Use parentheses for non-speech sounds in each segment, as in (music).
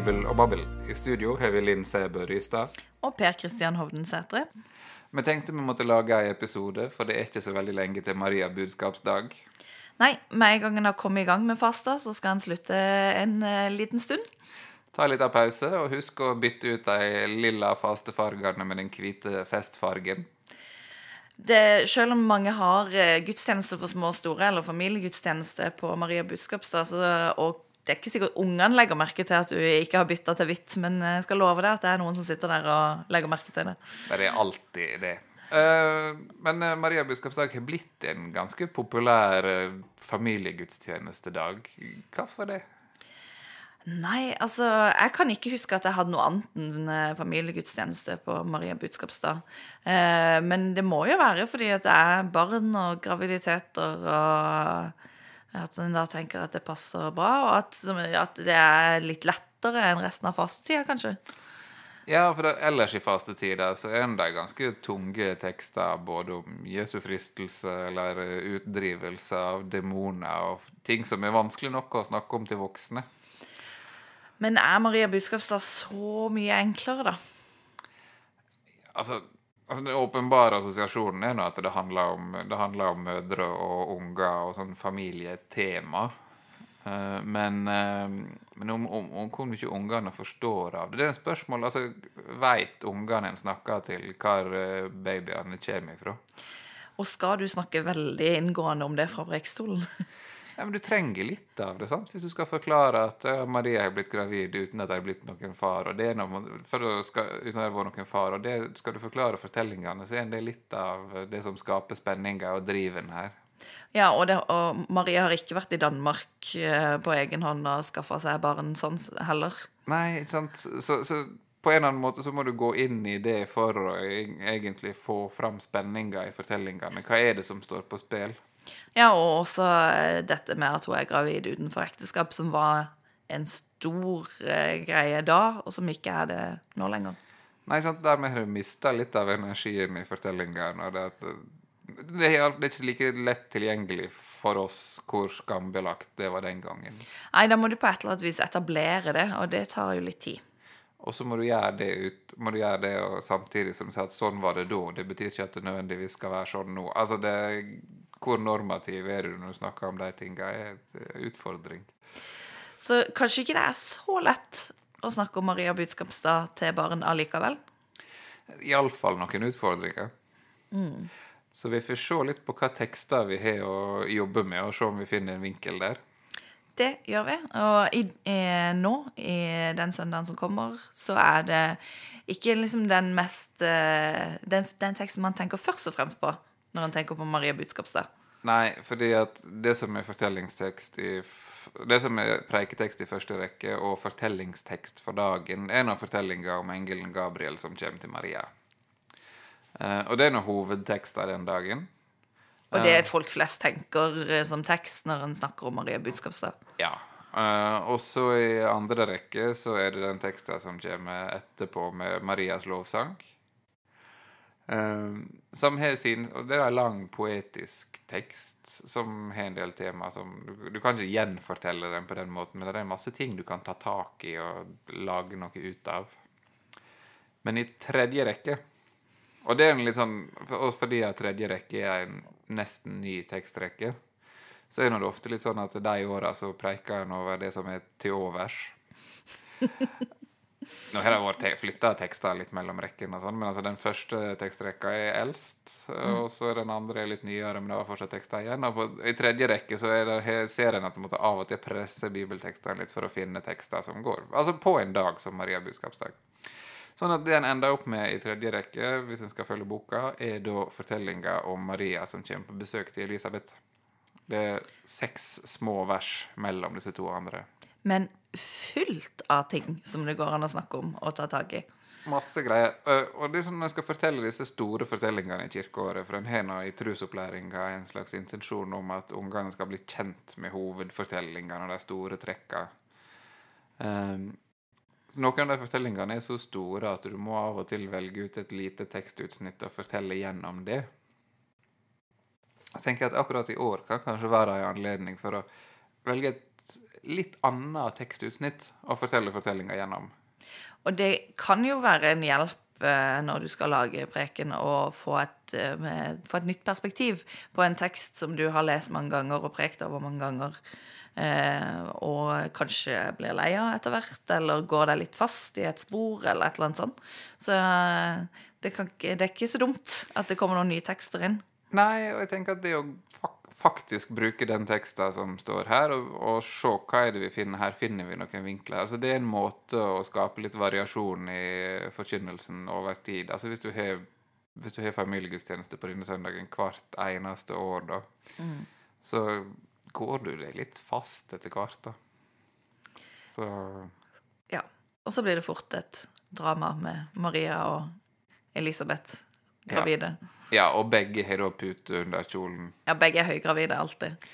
Bibel og Babbel. I studio har vi Linn Sæbø Rystad. Og Per Kristian Hovden Sætre. Vi tenkte vi måtte lage en episode, for det er ikke så veldig lenge til Maria budskapsdag. Nei, med en gang en har kommet i gang med fasta, så skal en slutte en eh, liten stund. Ta en liten pause, og husk å bytte ut de lilla fastefargene med den hvite festfargen. Det, selv om mange har gudstjenester gudstjeneste for små og store, eller familiegudstjeneste på Maria budskapsdag, og det er ikke sikkert ungene legger merke til at du ikke har bytta til hvitt, men jeg skal love deg at det er noen som sitter der og legger merke til det. Det er alltid det. Eh, men eh, Maria budskapsdag har blitt en ganske populær eh, familiegudstjenestedag. Hvorfor det? Nei, altså Jeg kan ikke huske at jeg hadde noe annet enn familiegudstjeneste på Maria budskapsdag. Eh, men det må jo være fordi at det er barn og graviditeter og at en da tenker at det passer bra, og at, som- at det er litt lettere enn resten av fastetida, kanskje. Ja, for det, ellers i fastetida så er det ganske tunge tekster både om Jesu fristelse eller utdrivelse av demoner og ting som er vanskelig nok å snakke om til voksne. Men er Maria budskapsdag så mye enklere, da? Altså, altså Den åpenbare assosiasjonen er nå at det handler om, det handler om mødre og unger og sånn familietema. Uh, men, uh, men om, om, om hvor mye ungene forstår av det Det er et spørsmål altså, Veit ungene en snakker til, hvor eh, babyene kommer ifra? Og skal du snakke veldig inngående om det fra prekestolen? (laughs) Ja, men Du trenger litt av det, sant? hvis du skal forklare at ja, Maria har blitt gravid uten at det har blitt noen far. og det er noe, skal, uten at det har vært noen far, og det Skal du forklare fortellingene, så er det litt av det som skaper spenninga og driven her. Ja, og, det, og Maria har ikke vært i Danmark eh, på egen hånd og skaffa seg barn sånn heller. Nei, sant? Så, så på en eller annen måte så må du gå inn i det for å egentlig få fram spenninga i fortellingene. Hva er det som står på spill? Ja, og også eh, dette med at hun er gravid utenfor ekteskap, som var en stor eh, greie da, og som ikke er det nå lenger. Nei, sant? Dermed har du mista litt av energien i fortellinga. det det er, det er ikke like lett tilgjengelig for oss hvor skambelagt det var den gangen. Nei, da må du på et eller annet vis etablere det, og det tar jo litt tid. Og så må du gjøre det ut, må du gjøre det og samtidig som du sier at sånn var det da. Det betyr ikke at det nødvendigvis skal være sånn nå. Altså det, Hvor normativ er du når du snakker om de tinga, er en utfordring. Så kanskje ikke det er så lett å snakke om Maria Budskapstad til barn allikevel. Iallfall noen utfordringer. Så vi får se litt på hva tekster vi har å jobbe med, og se om vi finner en vinkel der. Det gjør vi. Og i, eh, nå, i den søndagen som kommer, så er det ikke liksom den mest eh, den, den teksten man tenker først og fremst på når en tenker på Maria Budskapstad. Nei, fordi at det som er fortellingstekst i Det som er preiketekst i første rekke, og fortellingstekst for dagen, er nå fortellinga om engelen Gabriel som kommer til Maria. Eh, og det er nå hovedtekster den dagen. Og det er folk flest tenker eh, som tekst når en snakker om Maria Budskapstad. Ja. Eh, og så i andre rekke så er det den teksten som kommer etterpå med Marias lovsang. Eh, som har sin Og det er en lang poetisk tekst som har en del tema som Du, du kan ikke gjenfortelle den på den måten, men det er masse ting du kan ta tak i og lage noe ut av. Men i tredje rekke Og det er en litt sånn for fordi at tredje rekke er en nesten ny tekstrekke så er det ofte litt sånn at de åra så preiker en over det som er til overs. Nå har det vært te flytta tekster litt mellom rekkene, og sånn, men altså den første tekstrekka er eldst. Og så er den andre litt nyere, men det var fortsatt tekster igjen. Og på, i tredje rekke så er det, ser en at en måtte av og til presse bibeltekstene litt for å finne tekster som går. Altså på en dag som Maria budskapsdag. Sånn at det en ender opp med i tredje rekke, hvis en skal følge boka, er da fortellinga om Maria som kommer på besøk til Elisabeth. Det er seks små vers mellom disse to andre. Men fullt av ting som det går an å snakke om og ta tak i. Masse greier. Og det sånn når en skal fortelle disse store fortellingene i kirkeåret, for en har nå i trusopplæringa en slags intensjon om at ungene skal bli kjent med hovedfortellingene og de store trekka. Um, noen av de fortellingene er så store at du må av og til velge ut et lite tekstutsnitt og fortelle gjennom det. Jeg tenker at akkurat i år kan kanskje være en anledning for å velge et litt annet tekstutsnitt å fortelle fortellinga gjennom. Og det kan jo være en hjelp eh, når du skal lage preken, å få et, eh, få et nytt perspektiv på en tekst som du har lest mange ganger og prekt over mange ganger. Eh, og kanskje blir lei av etter hvert, eller går deg litt fast i et spor, eller et eller annet sånt. Så det, kan det er ikke så dumt at det kommer noen nye tekster inn. Nei, og jeg tenker at det å fak faktisk bruke den teksten som står her, og, og se hva er det vi finner her, finner vi noen vinkler. Altså Det er en måte å skape litt variasjon i forkynnelsen over tid. Altså Hvis du har, hvis du har familiegudstjeneste på denne søndagen hvert eneste år, da, så går du deg litt fast etter hvert, da. Så Ja. Og så blir det fort et drama med Maria og Elisabeth gravide. Ja, og begge har da pute under kjolen. Ja, begge er høygravide alltid.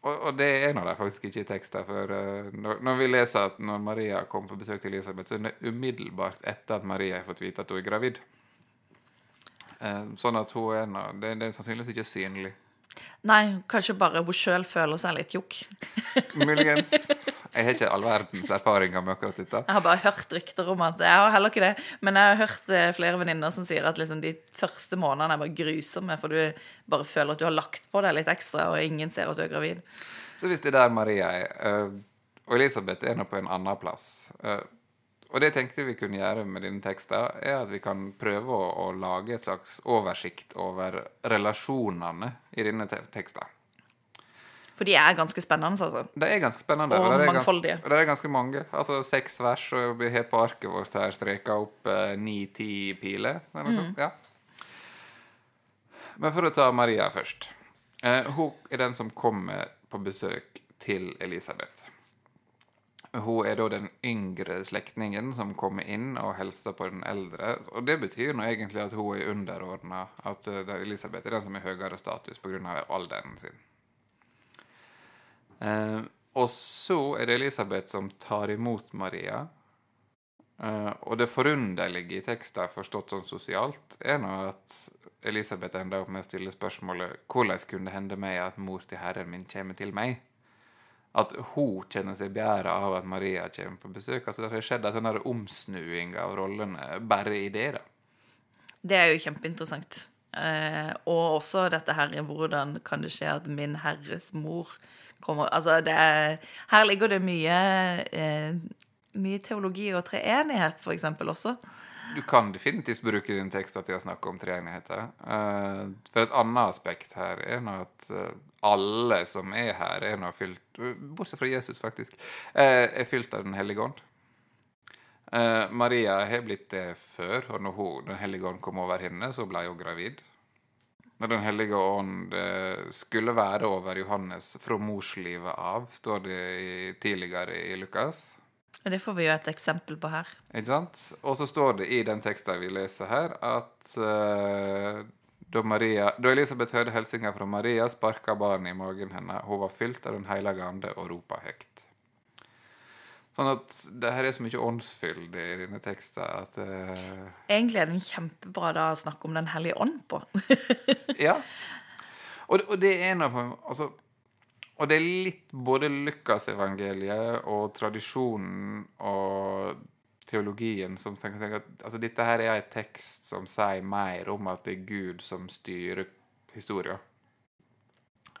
Og, og det er nå der faktisk ikke i teksten. For uh, når, når vi leser at når Maria kom på besøk til Elisabeth, så er det umiddelbart etter at Maria har fått vite at hun er gravid. Uh, sånn at hun er nå det, det er sannsynligvis ikke synlig. Nei, kanskje bare hun sjøl føler seg litt jokk Muligens. (laughs) Jeg har ikke all verdens erfaringer med akkurat dette. Jeg har bare hørt rykter om at Jeg har heller ikke det, men jeg har hørt eh, flere venninner som sier at liksom de første månedene er bare grusomme, for du bare føler at du har lagt på deg litt ekstra, og ingen ser at du er gravid. Så hvis det er der Maria er, eh, og Elisabeth er nå på en annen plass eh, Og det tenkte vi kunne gjøre med denne teksten, er at vi kan prøve å, å lage et slags oversikt over relasjonene i denne te teksten. For de er ganske spennende, altså. Det er ganske spennende. Og det er mangfoldige. Ganske, det er ganske mange. Altså seks vers, og vi har på arket vårt her streka opp ni-ti piler. Eller noe sånt. Ja. Men for å ta Maria først. Eh, hun er den som kommer på besøk til Elisabeth. Hun er da den yngre slektningen som kommer inn og hilser på den eldre. Og det betyr nå egentlig at hun er underordna. At eh, Elisabeth er den som har høyere status pga. alderen sin. Eh, og så er det Elisabeth som tar imot Maria. Eh, og det forunderlige i teksten, forstått sånn sosialt, er nå at Elisabeth ender opp med å stille spørsmålet hvordan kunne det hende meg at mor til Herren min kommer til meg? At hun kjenner seg begjæra av at Maria kommer på besøk. Altså Det har skjedd en sånn omsnuing av rollene bare i det. da. Det er jo kjempeinteressant. Eh, og også dette her hvordan kan det skje at min herres mor kommer Altså, det er Her ligger det mye eh, mye teologi og treenighet, for eksempel, også. Du kan definitivt bruke din tekst til å snakke om treenigheter. Eh, for et annet aspekt her er nå at eh, alle som er her, er nå fylt Bortsett fra Jesus, faktisk. eh, er fylt av Den hellige ånd. Eh, Maria har blitt det før, og når hun, Den hellige ånd kom over henne, så ble hun gravid. Når Den hellige ånd eh, skulle være over Johannes fra morslivet av, står det i, tidligere i Lukas. Og det får vi jo et eksempel på her. Ikke sant? Og så står det i den teksten vi leser her, at uh, da, Maria, da Elisabeth hørte hilsinga fra Maria, sparka barnet i magen hennes. Hun var fylt av Den hellige ande og ropa høyt. Sånn at det her er så mye åndsfylde i dine tekster at uh... Egentlig er det en kjempebra dag å snakke om Den hellige ånd på. (laughs) Ja. Og, og det er noe altså, Og det er litt både Lukasevangeliet og tradisjonen og teologien som tenker, tenker at altså, dette her er en tekst som sier mer om at det er Gud som styrer historien.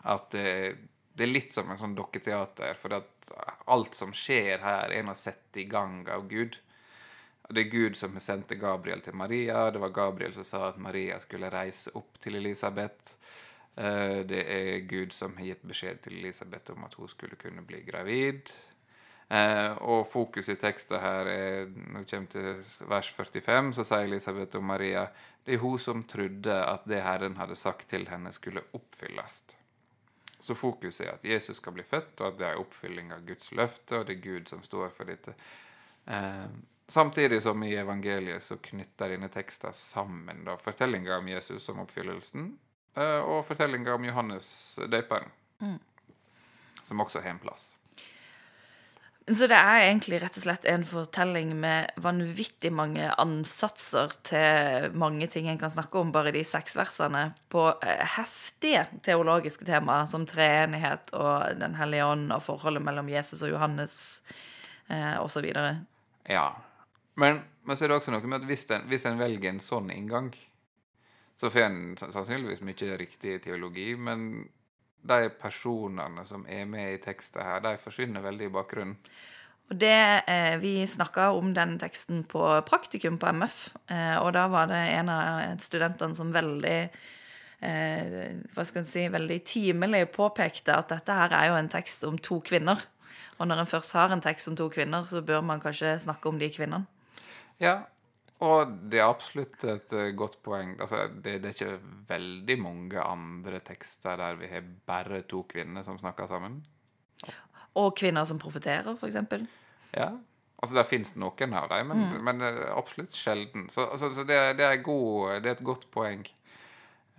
At det, det er litt som en sånn dokketeater, for at alt som skjer her, er noe sett i gang av Gud. Det er Gud som sendte Gabriel til Maria. Det var Gabriel som sa at Maria skulle reise opp til Elisabeth. Eh, Det er Gud som har gitt beskjed til Elisabeth om at hun skulle kunne bli gravid. Eh, og fokus i teksten her er Når det kommer til vers 45, så sier Elisabeth om Maria det er hun som trodde at det Herren hadde sagt til henne, skulle oppfylles. Så fokuset er at Jesus skal bli født, og at det er oppfylling av Guds løfte, og det er Gud som står for dette. Eh, samtidig som i evangeliet så knytter denne teksten sammen da, fortellinga om Jesus som oppfyllelsen, eh, og fortellinga om Johannes døperen, som også har en plass. Så det er egentlig rett og slett en fortelling med vanvittig mange ansatser til mange ting en kan snakke om bare de seks versene, på eh, heftige teologiske temaer som treenighet og Den hellige ånd og forholdet mellom Jesus og Johannes eh, osv. Ja. Men, men så er det også noe med at hvis en, hvis en velger en sånn inngang, så får en sannsynligvis mye riktig teologi, men de personene som er med i teksten her, de forsvinner veldig i bakgrunnen. Og det, eh, Vi snakka om den teksten på praktikum på MF, eh, og da var det en av studentene som veldig eh, hva skal si, veldig timelig påpekte at dette her er jo en tekst om to kvinner. Og når en først har en tekst om to kvinner, så bør man kanskje snakke om de kvinnene. Ja, og det er absolutt et uh, godt poeng. Altså, det, det, er ikke veldig mange andre tekster der vi har bare to kvinner som snakker sammen. Og kvinner som profeterer, f.eks. Ja. Altså, Det fins noen av dem, men, mm. men uh, absolutt sjelden. Så, altså, så det, det, er god, det, er et godt poeng.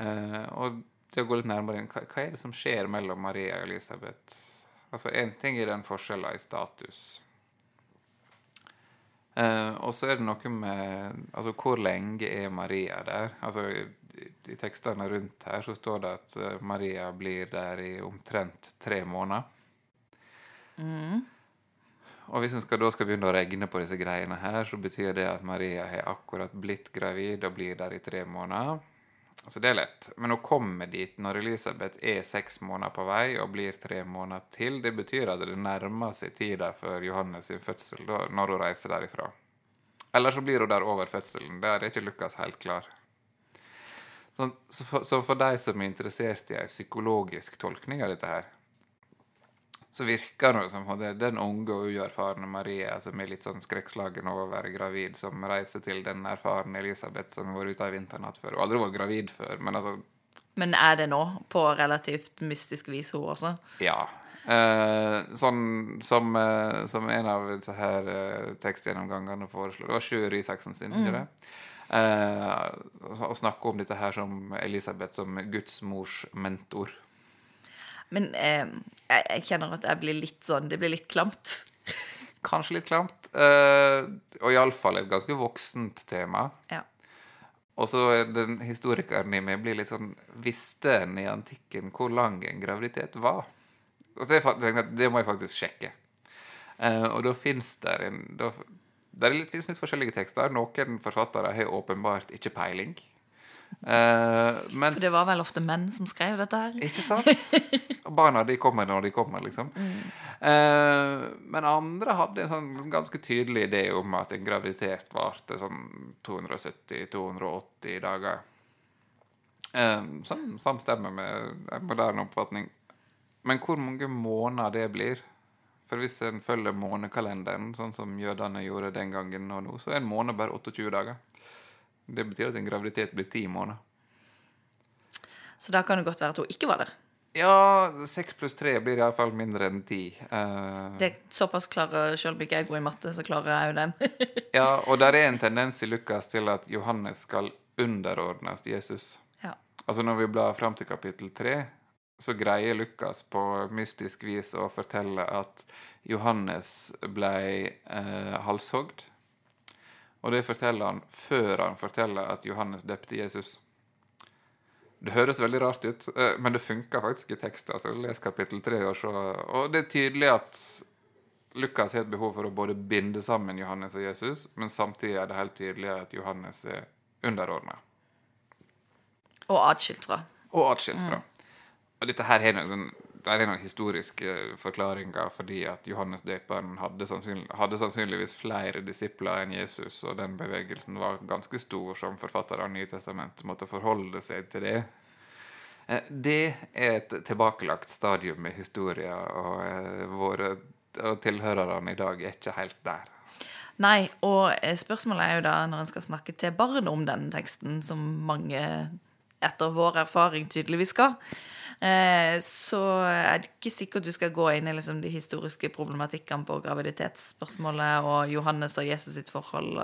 Uh, og til å gå litt nærmere inn, hva, hva, er det som skjer mellom Maria og Elisabeth? Altså, Én ting er den forskjellen i status. Uh, og så er det noe med altså hvor lenge er Maria der? Altså I, i tekstene rundt her så står det at uh, Maria blir der i omtrent tre måneder. Mm. Og hvis en skal, da skal begynne å regne på disse greiene her, så betyr det at Maria har akkurat blitt gravid og blir der i tre måneder. Altså Det er lett. Men å komme dit når Elisabeth er seks måneder på vei og blir tre måneder til, det betyr at det nærmer seg tida for Johannes sin fødsel da, når hun reiser derifra. Eller så blir hun der over fødselen. Der er ikke Lukas helt klar. Så, så, for, så for de som er interessert i en psykologisk tolkning av dette her, så virker det som er den unge og uerfarne Maria som er litt sånn skrekkslagen over å være gravid, som reiser til den erfarne Elisabeth som har vært ute ei vinternatt før. Hun har aldri vært gravid før, men altså Men er det nå, på relativt mystisk vis, hun også? Ja. Eh, sånn som, eh, som, en av disse her eh, tekstgjennomgangene foreslår. Det var Sjur Isaksen sin, ikke mm. det? Eh, å snakke om dette her som Elisabeth som Guds mors mentor. Men eh, jeg, jeg, kjenner at jeg blir litt sånn Det blir litt klamt. (laughs) Kanskje litt klamt. Eh, og iallfall et ganske voksent tema. Ja. Og så den historikeren i meg blir litt sånn Visste en i antikken hvor lang en graviditet var? Og så jeg at det må jeg faktisk sjekke. Eh, og da fins det en da, Det fins litt forskjellige tekster. Noen forfattere har åpenbart ikke peiling. Uh, mens, For det var vel ofte menn som skrev dette her? Ikke sant? Barna de kommer når de kommer, liksom. Mm. Uh, men andre hadde en sånn ganske tydelig idé om at en graviditet varte sånn 270-280 dager. Uh, som samstemmer med en moderne oppfatning. Men hvor mange måneder det blir For hvis en følger månekalenderen, sånn som jødene gjorde den gangen og nå, så er en måned bare 28 dager. Det betyr at en graviditet blir ti måneder. Så da kan det godt være at hun ikke var der? Ja, seks pluss tre blir iallfall mindre enn ti. Uh, det er såpass klarer Selv om ikke jeg er god i matte, så klarer jeg jo den. (laughs) ja, og der er en tendens i Lukas til at Johannes skal underordnes Jesus. Ja. Altså Når vi blar fram til kapittel tre, så greier Lukas på mystisk vis å fortelle at Johannes ble uh, halshogd og det forteller han før han forteller at Johannes døpte Jesus. Det høres veldig rart ut, eh, men det funker faktisk i teksten. Altså, les kapittel 3 og så Og det er tydelig at Lukas har et behov for å både binde sammen Johannes og Jesus, men samtidig er det helt tydelig at Johannes er underordna. Og atskilt fra. Og atskilt fra. Mm. Og dette her har noen det er noen historiske forklaringer fordi at Johannes døperen hadde, sannsynlig, hadde, sannsynligvis flere disipler enn Jesus, og den bevegelsen var ganske stor, som forfatter av Nye Testamentet måtte forholde seg til det. Eh, det er et tilbakelagt stadium i historien, og eh, våre og tilhørerne i dag er ikke helt der. Nei, og eh, spørsmålet er jo da, når en skal snakke til barn om denne teksten, som mange etter vår erfaring tydeligvis skal, Eh, så er det ikke sikkert du skal gå inn i liksom de historiske problematikkene på graviditetsspørsmålet og Johannes og Jesus sitt forhold.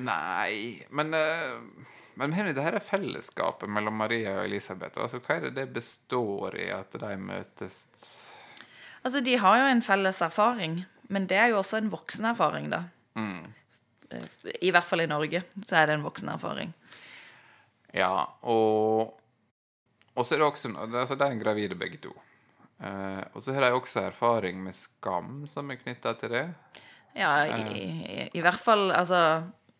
Nei, men, eh, men mener det her er fellesskapet mellom Maria og Elisabeth. Altså, hva er det det består i at de møtes? Altså, De har jo en felles erfaring. Men det er jo også en voksen erfaring, da. Mm. I hvert fall i Norge så er det en voksen erfaring. Ja, og Og så er det også altså, De er gravide begge to. Eh, og så har de også erfaring med skam som er knytta til det. Ja, i, i, i hvert fall Altså,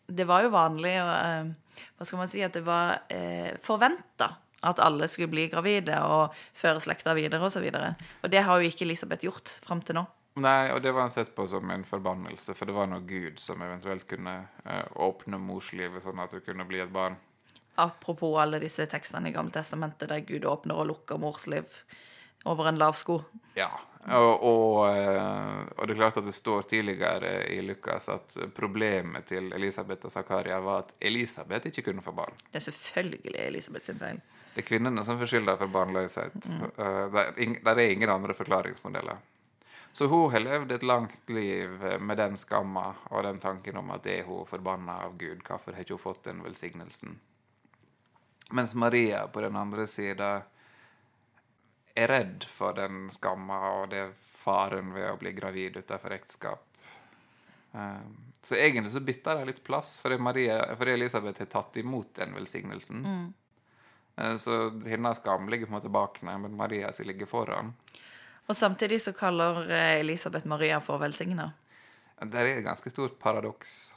det var jo vanlig å eh, Hva skal man si? At det var eh, forventa at alle skulle bli gravide og føre slekta videre osv. Og, så og det har jo ikke Elisabeth gjort fram til nå. Nei, og det var han sett på som en forbannelse, for det var noe Gud som eventuelt kunne eh, åpne morslivet sånn at det kunne bli et barn. Apropos alle disse tekstene i Gamle testamentet der Gud åpner og lukker mors liv over en lav sko. Ja. Og, og, eh, og det er klart at det står tidligere i Lukas at problemet til Elisabeth og Zakaria var at Elisabeth ikke kunne få barn. Det er selvfølgelig Elisabeth sin feil. Det er kvinnene som får skylda for barnløshet. Mm. Der, ing- der er ingen andre forklaringsmodeller. Så hun har levd et langt liv med den skamma og den tanken om at det er hun forbanna av Gud. Hvorfor har ikke hun fått den velsignelsen? Mens Maria på den andre sida er redd for den skamma og det faren ved å bli gravid utenfor ekteskap. Eh, Så egentlig så bytter de litt plass, fordi, Maria, fordi Elisabeth har tatt imot den velsignelsen. Mm. Så hennes skam ligger på en måte bak henne, men Maria sin ligger foran. Og samtidig så kaller eh, Elisabeth Maria for velsigna. Det er et ganske stort paradoks.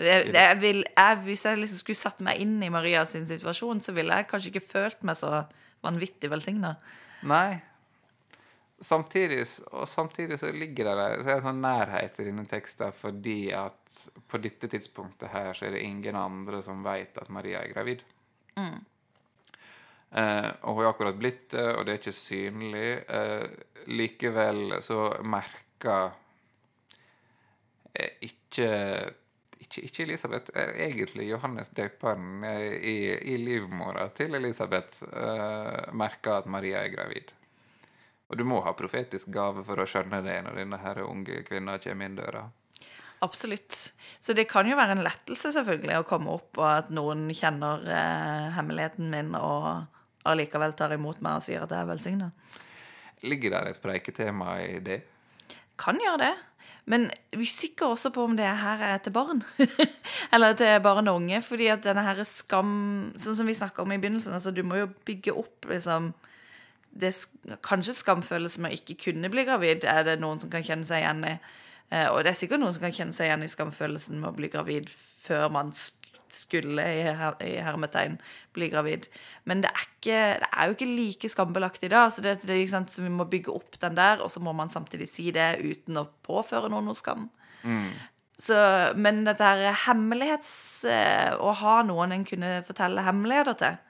Det, jeg vil, jeg, hvis jeg liksom skulle satt meg inn i Maria sin situasjon, så ville jeg kanskje ikke følt meg så vanvittig velsigna. Nei. Samtidig, og samtidig så ligger det der så er det sånn nærhet i denne teksten fordi at på dette tidspunktet her så er det ingen andre som vet at Maria er gravid. Eh, og hun er akkurat blitt det, og det er ikke synlig. Eh, likevel så merker eh, ikke, ikke Ikke Elisabeth, eh, egentlig Johannes døperen eh, i, i livmora til Elisabeth uh, merker at Maria er gravid. Og du må ha profetisk gave for å skjønne det når denne her unge kvinna kommer inn døra. Absolutt. Så det kan jo være en lettelse selvfølgelig å komme opp, og at noen kjenner eh, hemmeligheten min og allikevel tar imot meg og sier at jeg er velsigna. Ligger der et preiketema i det? Kan gjøre det. Men usikker også på om det her er til barn. (laughs) Eller til barn og unge. Fordi at denne her skam Sånn som vi snakka om i begynnelsen, altså du må jo bygge opp liksom det, Kanskje skamfølelse med å ikke kunne bli gravid er det noen som kan kjenne seg igjen i. Eh, Og det er sikkert noen som kan kjenne seg igjen i skamfølelsen med å bli gravid før man sk- skulle, i, her, i hermetegn, bli gravid. Men det er, ikke, det er jo ikke like skambelagt i dag. Så, det, det, sant, så vi må bygge opp den der, og så må man samtidig si det uten å påføre noen noe skam. Så, men dette her hemmelighets... eh, Å ha noen en kunne fortelle hemmeligheter til,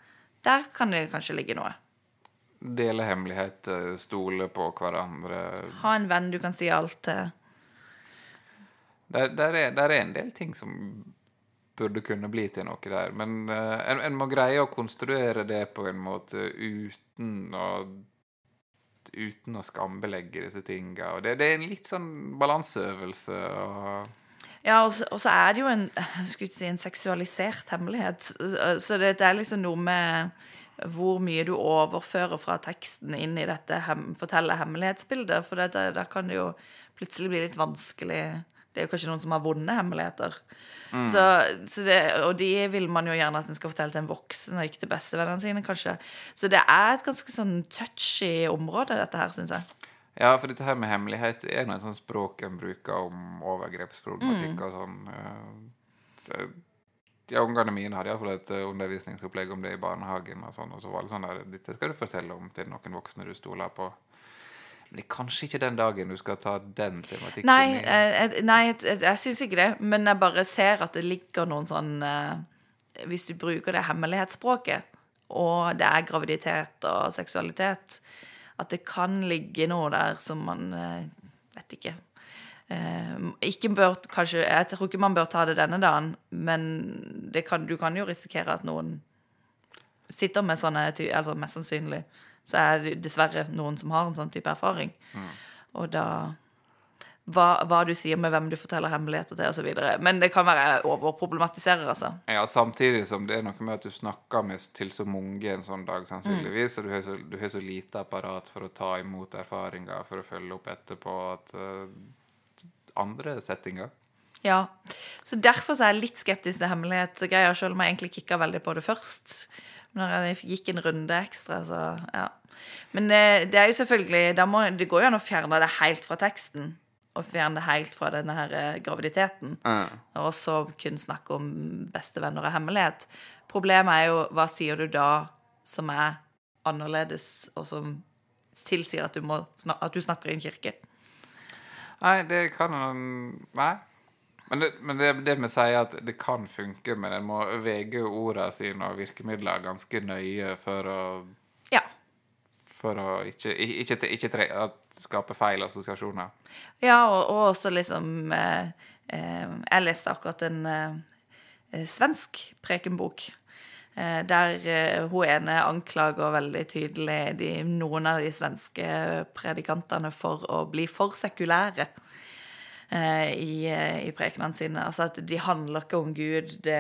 der kan det kanskje ligge noe. Dele hemmelighet, stole på hverandre. Ha en venn du kan si alt til. Der, der, er, der er en del ting som burde kunne bli til noe der. Men uh, en, en må greie å konstruere det på en måte uten å Uten å skambelegge disse tinga. Det, det er en litt sånn balanseøvelse. Og, Ja, og så, er det jo en, si en seksualisert hemmelighet. Så det, det er liksom noe med hvor mye du overfører fra teksten inn i dette hem, fortelle hemmelighetsbildet. For det, da kan det jo plutselig bli litt vanskelig. Det er jo kanskje noen som har vonde hemmeligheter. Så, så det, og de vil man jo gjerne at en skal fortelle til en voksen, og ikke til bestevennene sine, kanskje. Så det er et ganske sånn touchy område, dette her, syns jeg. ja, for dette her med hemmelighet er nå et sånt språk en bruker om overgrepsproblematikk og sånn. eh, Så, ja, Ungene mine hadde iallfall et eh, undervisningsopplegg om det i barnehagen. og sånn, og så var det sånn der, Dette skal du fortelle om til noen voksne du stoler på. Men det er kanskje ikke den dagen du skal ta den tematikken Nei, i. eh, jeg, nei jeg, jeg, jeg syns ikke det. Men jeg bare ser at det ligger noen sånn eh, Hvis du bruker det hemmelighetsspråket, og det er graviditet og seksualitet, at det kan ligge noe der som man eh, vet ikke. Eh, ikke bør, kanskje, jeg tror ikke man bør ta det denne dagen, men det kan, du kan jo risikere at noen sitter med sånne Eller altså Mest sannsynlig så er det dessverre noen som har en sånn type erfaring. Og da hva, hva du sier med hvem du forteller hemmeligheter til, osv. Men det kan være jeg overproblematiserer, altså. Ja, Samtidig som det er noe med at du snakker med, til så mange en sånn dag, sannsynligvis, og du har, så, du har så lite apparat for å ta imot erfaringer, for å følge opp etterpå, at eh, andre settinger. Ja, så derfor så er jeg litt skeptisk til hemmelighetsgreier, selv om jeg egentlig kikka veldig på det først. Når jeg gikk en runde ekstra, så ja. Men det, det er jo selvfølgelig må, Det går jo an å fjerne det helt fra teksten. Og fjerne det helt fra denne her graviditeten. graviditeten. Og så kun snakke om bestevenner og hemmelighet. Problemet er jo hva sier du da som er annerledes, og som tilsier at du, må, at du snakker i en kirke? Nei, det kan Nei. Men det, men det, det med å si at det kan funke, men en må vege ordene sine og virkemidler ganske nøye for å, Ja. for å ikke, ikke, ikke, tre, skape feil assosiasjoner. Ja, og, og også liksom eh, eh, Jeg leste akkurat en eh, eh, svensk prekenbok. Eh, der eh, hun ene anklager veldig tydelig de, noen av de svenske predikantene for å bli for sekulære eh, i, i prekenene sine. Altså at de handler ikke om Gud, det,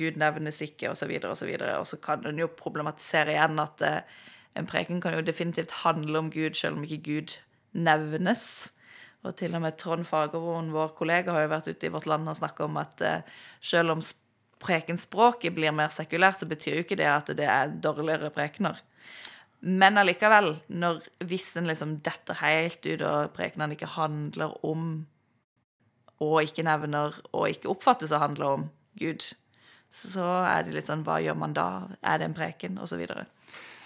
Gud nevnes ikke, osv., osv. Og så kan hun jo problematisere igjen at en preken kan jo definitivt handle om Gud, selv om ikke Gud nevnes. Og til og med Trond Fagervoen, vår kollega, har jo vært ute i Vårt Land og snakka om at selv om sp- prekenspråket blir mer sekulært, så betyr jo ikke det at det er dårligere prekener. Men allikevel, når, hvis en liksom detter helt ut, og prekenene ikke handler om og ikke nevner og ikke oppfattes å handle om Gud, så er det litt sånn Hva gjør man da? Er det en preken? Og så videre.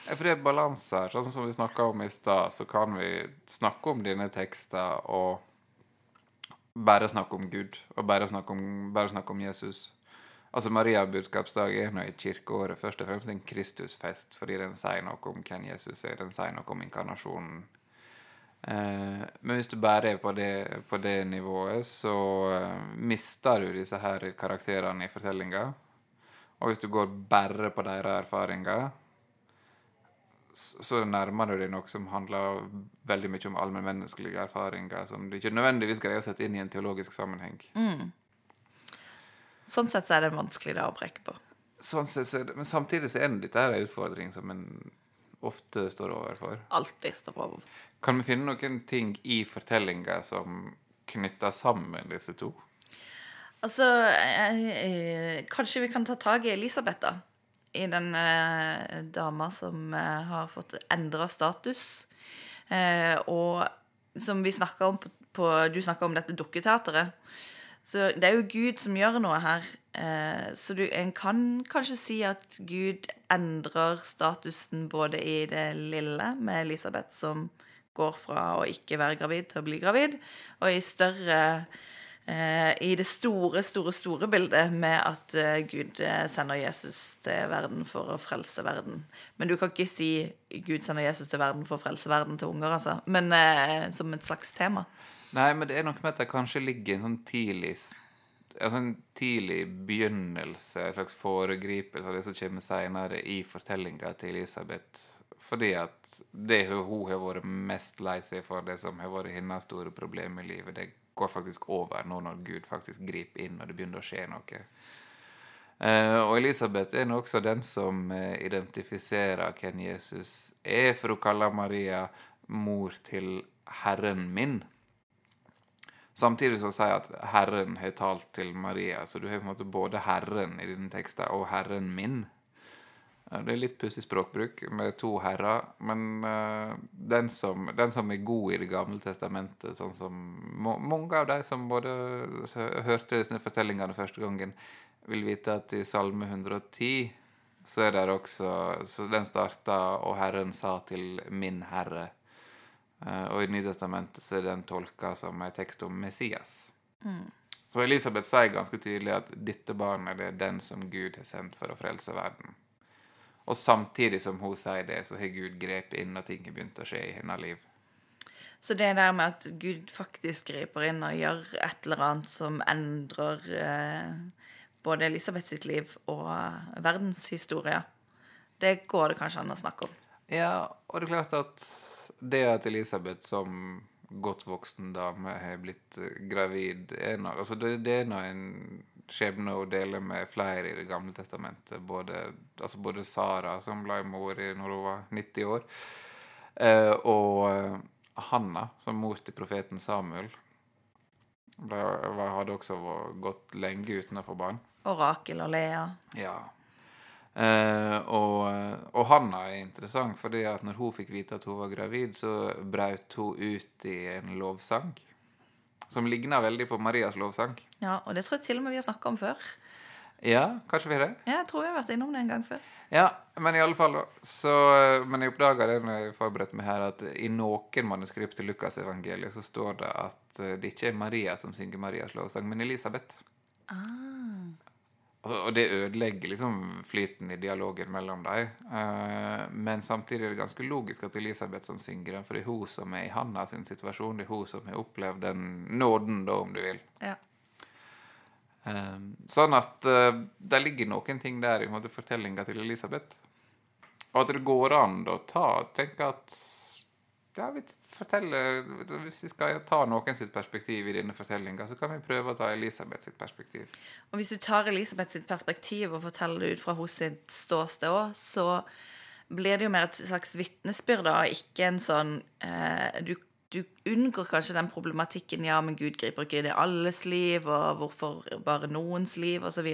For det er balanse her. Sånn som vi snakka om i stad, så kan vi snakke om dine tekster og bare snakke om Gud, og bare snakke om, bare snakke om Jesus. Altså Maria budskapsdag er nå i kirkeåret først og fremst en Kristusfest, fordi den sier noe om hvem Jesus er, den sier noe om inkarnasjonen. Eh, men hvis du bare er på det, på det nivået, så eh, mister du disse her karakterene i fortellinga. Og hvis du går bare på deres erfaringer, så nærmer du deg noe som handler veldig mye om allmennmenneskelige erfaringer, som du ikke nødvendigvis greier å sette inn i en teologisk sammenheng. Sånn sett så er det vanskelig da å brekke på. Sånn sett, så det, men samtidig så er dette her en utfordring som en ofte står overfor. Alltid står overfor. Kan vi finne noen ting i fortellinga som knytter sammen disse to? Altså, eh, eh, kanskje vi kan ta tak i Elisabeth, da. I den eh, dama som eh, har fått endra status. Eh, og som vi snakka om på, på Du snakka om dette dukketeateret. Så det er jo Gud som gjør noe her. Eh, så du, en kan kanskje si at Gud endrer statusen både i det lille med Elisabeth, som går fra å ikke være gravid til å bli gravid, og i større eh, i det store, store, store bildet med at eh, Gud sender Jesus til verden for å frelse verden. Men du kan ikke si Gud sender Jesus til verden for å frelse verden til unger, altså. Men som et slags tema. Nei, men det er noe med at det kanskje ligger en sånn tidlig altså en tidlig begynnelse, en slags foregripelse av det som kommer senere i fortellinga til Elisabeth. Fordi at det hun har vært mest lei seg for, det som har vært hennes store problem i livet, det går faktisk over nå når Gud faktisk griper inn og det begynner å skje noe. Eh, og Elisabeth er nå også den som eh, identifiserer hvem Jesus er, for hun kaller Maria mor til Herren min. Samtidig så sier sier at Herren har talt til Maria, så du har på en måte både Herren i denne teksten og Herren min. Det er litt pussig språkbruk med to herrer, men eh, den, som, den som er god i Det gamle testamentet, sånn som mange av de som både hørte disse fortellingene første gangen, vil vite at i Salme 110 så er det også Så den starta 'Og Herren sa til min Herre'. Eh, og i Nytestamentet så er den tolka som en tekst om Messias. Så Elisabeth sier ganske tydelig at dette barnet det er den som Gud har sendt for å frelse verden. Og samtidig som hun sier det, så har Gud grepet inn, og ting har begynt å skje i hennes liv. Så det der med at Gud faktisk griper inn og gjør et eller annet som endrer eh, både Elisabeth sitt liv og verdenshistoria, det går det kanskje an å snakke om. Ja, og det er klart at det at Elisabeth som godt voksen dame har blitt eh, gravid, er noe, altså det, det er nå en skjebne å dele med flere i Det gamle testamentet. Både, altså både Sara, som ble mor når hun var 90 år, eh, og eh, Hanna, som mor til profeten Samuel. De hadde også gått lenge uten å få barn. Og Rakel og Lea. Ja. Eh, og, og Hanna er interessant, fordi at når hun fikk vite at hun var gravid, så braut hun ut i en lovsang. Som ligner veldig på Marias lovsang. Ja, og det tror jeg til og med vi har snakka om før. Ja, kanskje vi har det? Ja, jeg tror vi har vært innom det en gang før. Ja, men i alle fall så, Men jeg oppdaga det når jeg forberedte meg her, at i noen manuskript til Lukasevangeliet så står det at eh, det ikke er Maria som synger Marias lovsang, men Elisabeth. Ah. Altså, og det ødelegger liksom flyten i dialogen mellom dem. Eh, men samtidig er det ganske logisk at Elisabeth som synger den, for det er hun som er i Hanna sin situasjon. Det er hun som har opplevd den nåden, da, om du vil. Ja. Eh, sånn at eh, det ligger noen ting der i fortellinga til Elisabeth. Og at det går an å ta tenke at ja, vi forteller, Hvis vi skal ta noen sitt perspektiv i denne fortellinga, så kan vi prøve å ta Elisabeth sitt perspektiv. Og hvis du tar Elisabeth sitt perspektiv og forteller det ut fra hos sitt ståsted òg, så blir det jo mer et slags vitnesbyrd, og ikke en sånn eh, du, du, unngår kanskje den problematikken ja, men Gud griper ikke inn i alles liv, og hvorfor bare noens liv, osv.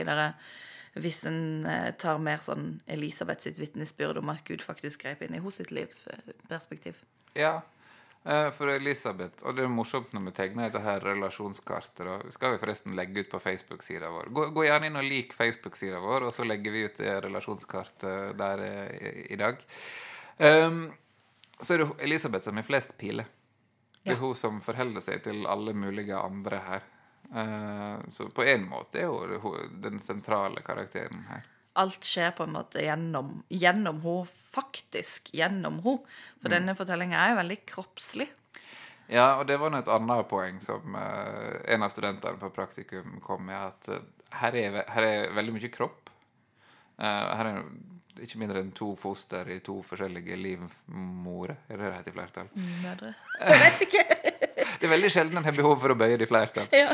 Hvis en eh, tar mer sånn Elisabeth sitt vitnesbyrd om at Gud faktisk grep inn i hos sitt liv-perspektiv. Ja, eh, for Elisabeth Og det er morsomt når vi tegner dette her relasjonskartet. Da. skal vi forresten legge ut på Facebook-sida vår. Gå, gå, gjerne inn og lik Facebook-sida vår, og så legger vi ut det relasjonskartet der i, i dag. Um, så er det Elisabeth som har flest piler. Det er ja. hun som forholder seg til alle mulige andre her. Uh, så på en måte er hun den sentrale karakteren her alt skjer på en måte gjennom, gjennom henne, faktisk gjennom henne. For mm. denne fortellinga er jo veldig kroppslig. Ja, og det var et annet poeng som uh, en av studentene på praktikum kom med, at uh, her, er, her, er, veldig mye kropp. Uh, her er ikke mindre enn to foster i to forskjellige livmorer. Er det det heter i flertall? Mødre. (laughs) Jeg vet ikke. Det er veldig sjelden en har behov for å bøye det i flertall. Ja.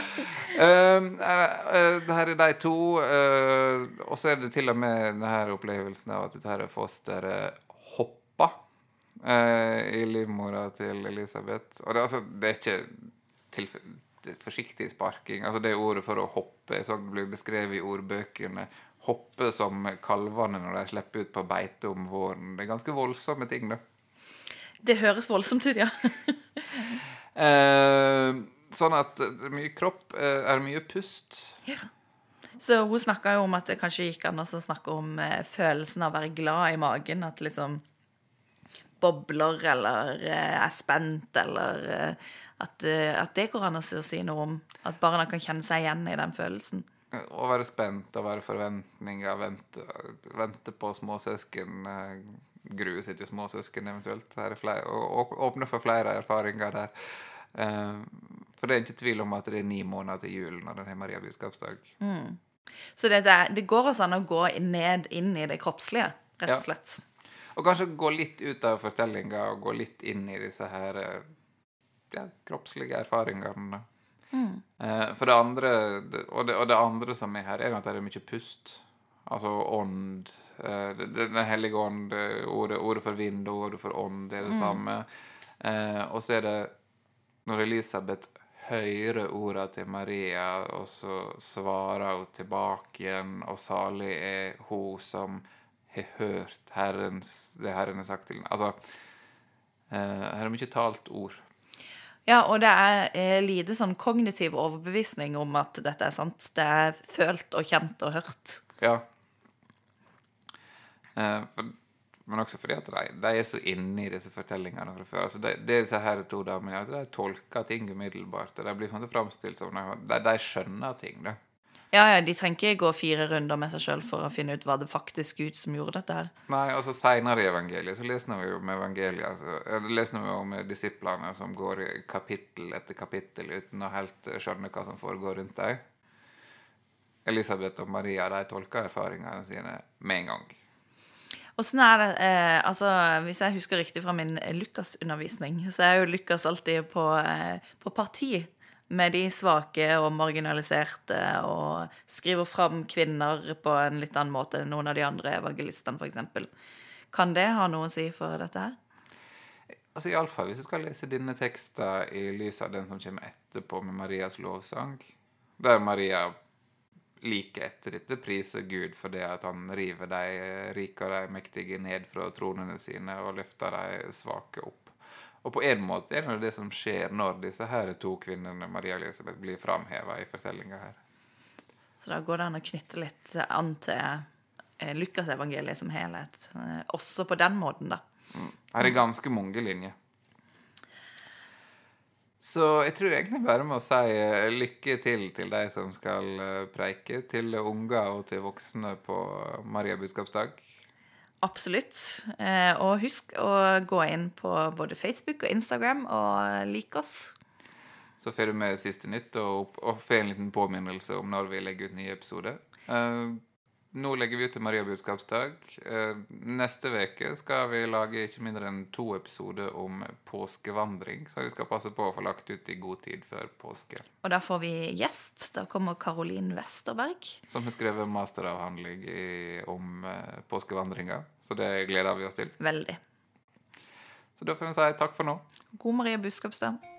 Uh, her er de to. Uh, og så er det til og med denne opplevelsen av at dette her fosteret hoppa uh, i livmora til Elisabeth. Og det, altså, det er ikke forsiktig sparking. Altså Det ordet for å hoppe jeg så det blir beskrevet i ordbøkene. Hoppe som kalvene når de slipper ut på beite om våren. Det er ganske voldsomme ting, da. Det høres voldsomt ut, ja. (laughs) Eh, sånn at det er mye kropp, eh, er mye pust. Ja. Så hun snakka jo om at det kanskje gikk an å snakke om eh, følelsen av å være glad i magen. At liksom bobler eller er spent, eller at, at, det går an å si noe om. At barna kan kjenne seg igjen i den følelsen. Å være spent, å være forventninger, vente, vente på småsøsken grue seg til småsøsken eventuelt. Flere, og åpne for flere erfaringer der. Uh, for det er ikke tvil om at det er ni måneder til jul når det er Maria budskapsdag. Mm. Så det, det, går også an å gå ned inn i det kroppslige, rett og slett. Ja. Og kanskje gå litt ut av fortellinga og gå litt inn i disse her eh, ja, kroppslige erfaringene. Mm. Uh, for det andre, og det, og det, andre som er her, er at det er mye pust. Altså ånd uh, Den hellige ånd, ordet, ordet, for vind og ordet for ånd, det er det mm. samme. Uh, og så er det når Elisabeth hører ordene til Maria, og så svarer hun tilbake igjen, og salig er hun som har hørt Herrens, det Herren har sagt til henne. Altså, her er mye talt ord. Ja, og det er eh, lite sånn kognitiv overbevisning om at dette er sant. Det er følt og kjent og hørt. Ja. Eh, for, men også fordi at de, de, er så inne i disse fortellingene fra før. Altså det, det disse her to damene de tolker ting umiddelbart. Og de blir sånn framstilt som de, de, skjønner ting. da. Ja, ja, De trenger ikke gå fire runder med seg sjøl for å finne ut hva det faktisk ut som gjorde dette her. Nei, altså Seinere i evangeliet så leser vi jo om evangeliet, altså, leser vi om disiplene som går kapittel etter kapittel uten å helt skjønne hva som foregår rundt dem. Elisabeth og Maria de tolker erfaringene sine med en gang. Åssen er det eh, Altså, hvis jeg husker riktig fra min Lukas-undervisning, så er jo Lukas alltid på, eh, på, parti med de svake og marginaliserte, og skriver fram kvinner på en litt annen måte enn noen av de andre evangelistene, f.eks. Kan det ha noe å si for dette her? Altså Iallfall hvis du skal lese denne teksten i lys av den som kommer etterpå, med Marias lovsang, der Maria like etter dette priser Gud for det at han river de rike og de mektige ned fra tronene sine og løfter de svake opp. Og på en måte er det det som skjer når disse her to kvinnene Maria Elisabeth blir framheva i fortellinga her. Så da går det an å knytte litt an til eh, Lukasevangeliet som helhet, eh, også på den måten, da. Her er ganske mange linjer. Så jeg tror egentlig bare med å si eh, lykke til til de som skal eh, preike, til unger og til voksne på Maria budskapsdag. Absolutt. Eh, og husk å gå inn på både Facebook og Instagram og like oss. Så får du med siste nytt og, og får en liten påminnelse om når vi legger ut nye episoder. Nå legger vi ut til Maria budskapsdag. Eh, neste uke skal vi lage ikke mindre enn to episoder om påskevandring, så vi skal passe på å få lagt ut i god tid før påske. Og da får vi gjest. Da kommer Karolin Westerberg. Som har skrevet masteravhandling i, om eh, påskevandringa, så det gleder vi oss til. Veldig. Så da får vi si takk for nå. God Maria budskapsdag.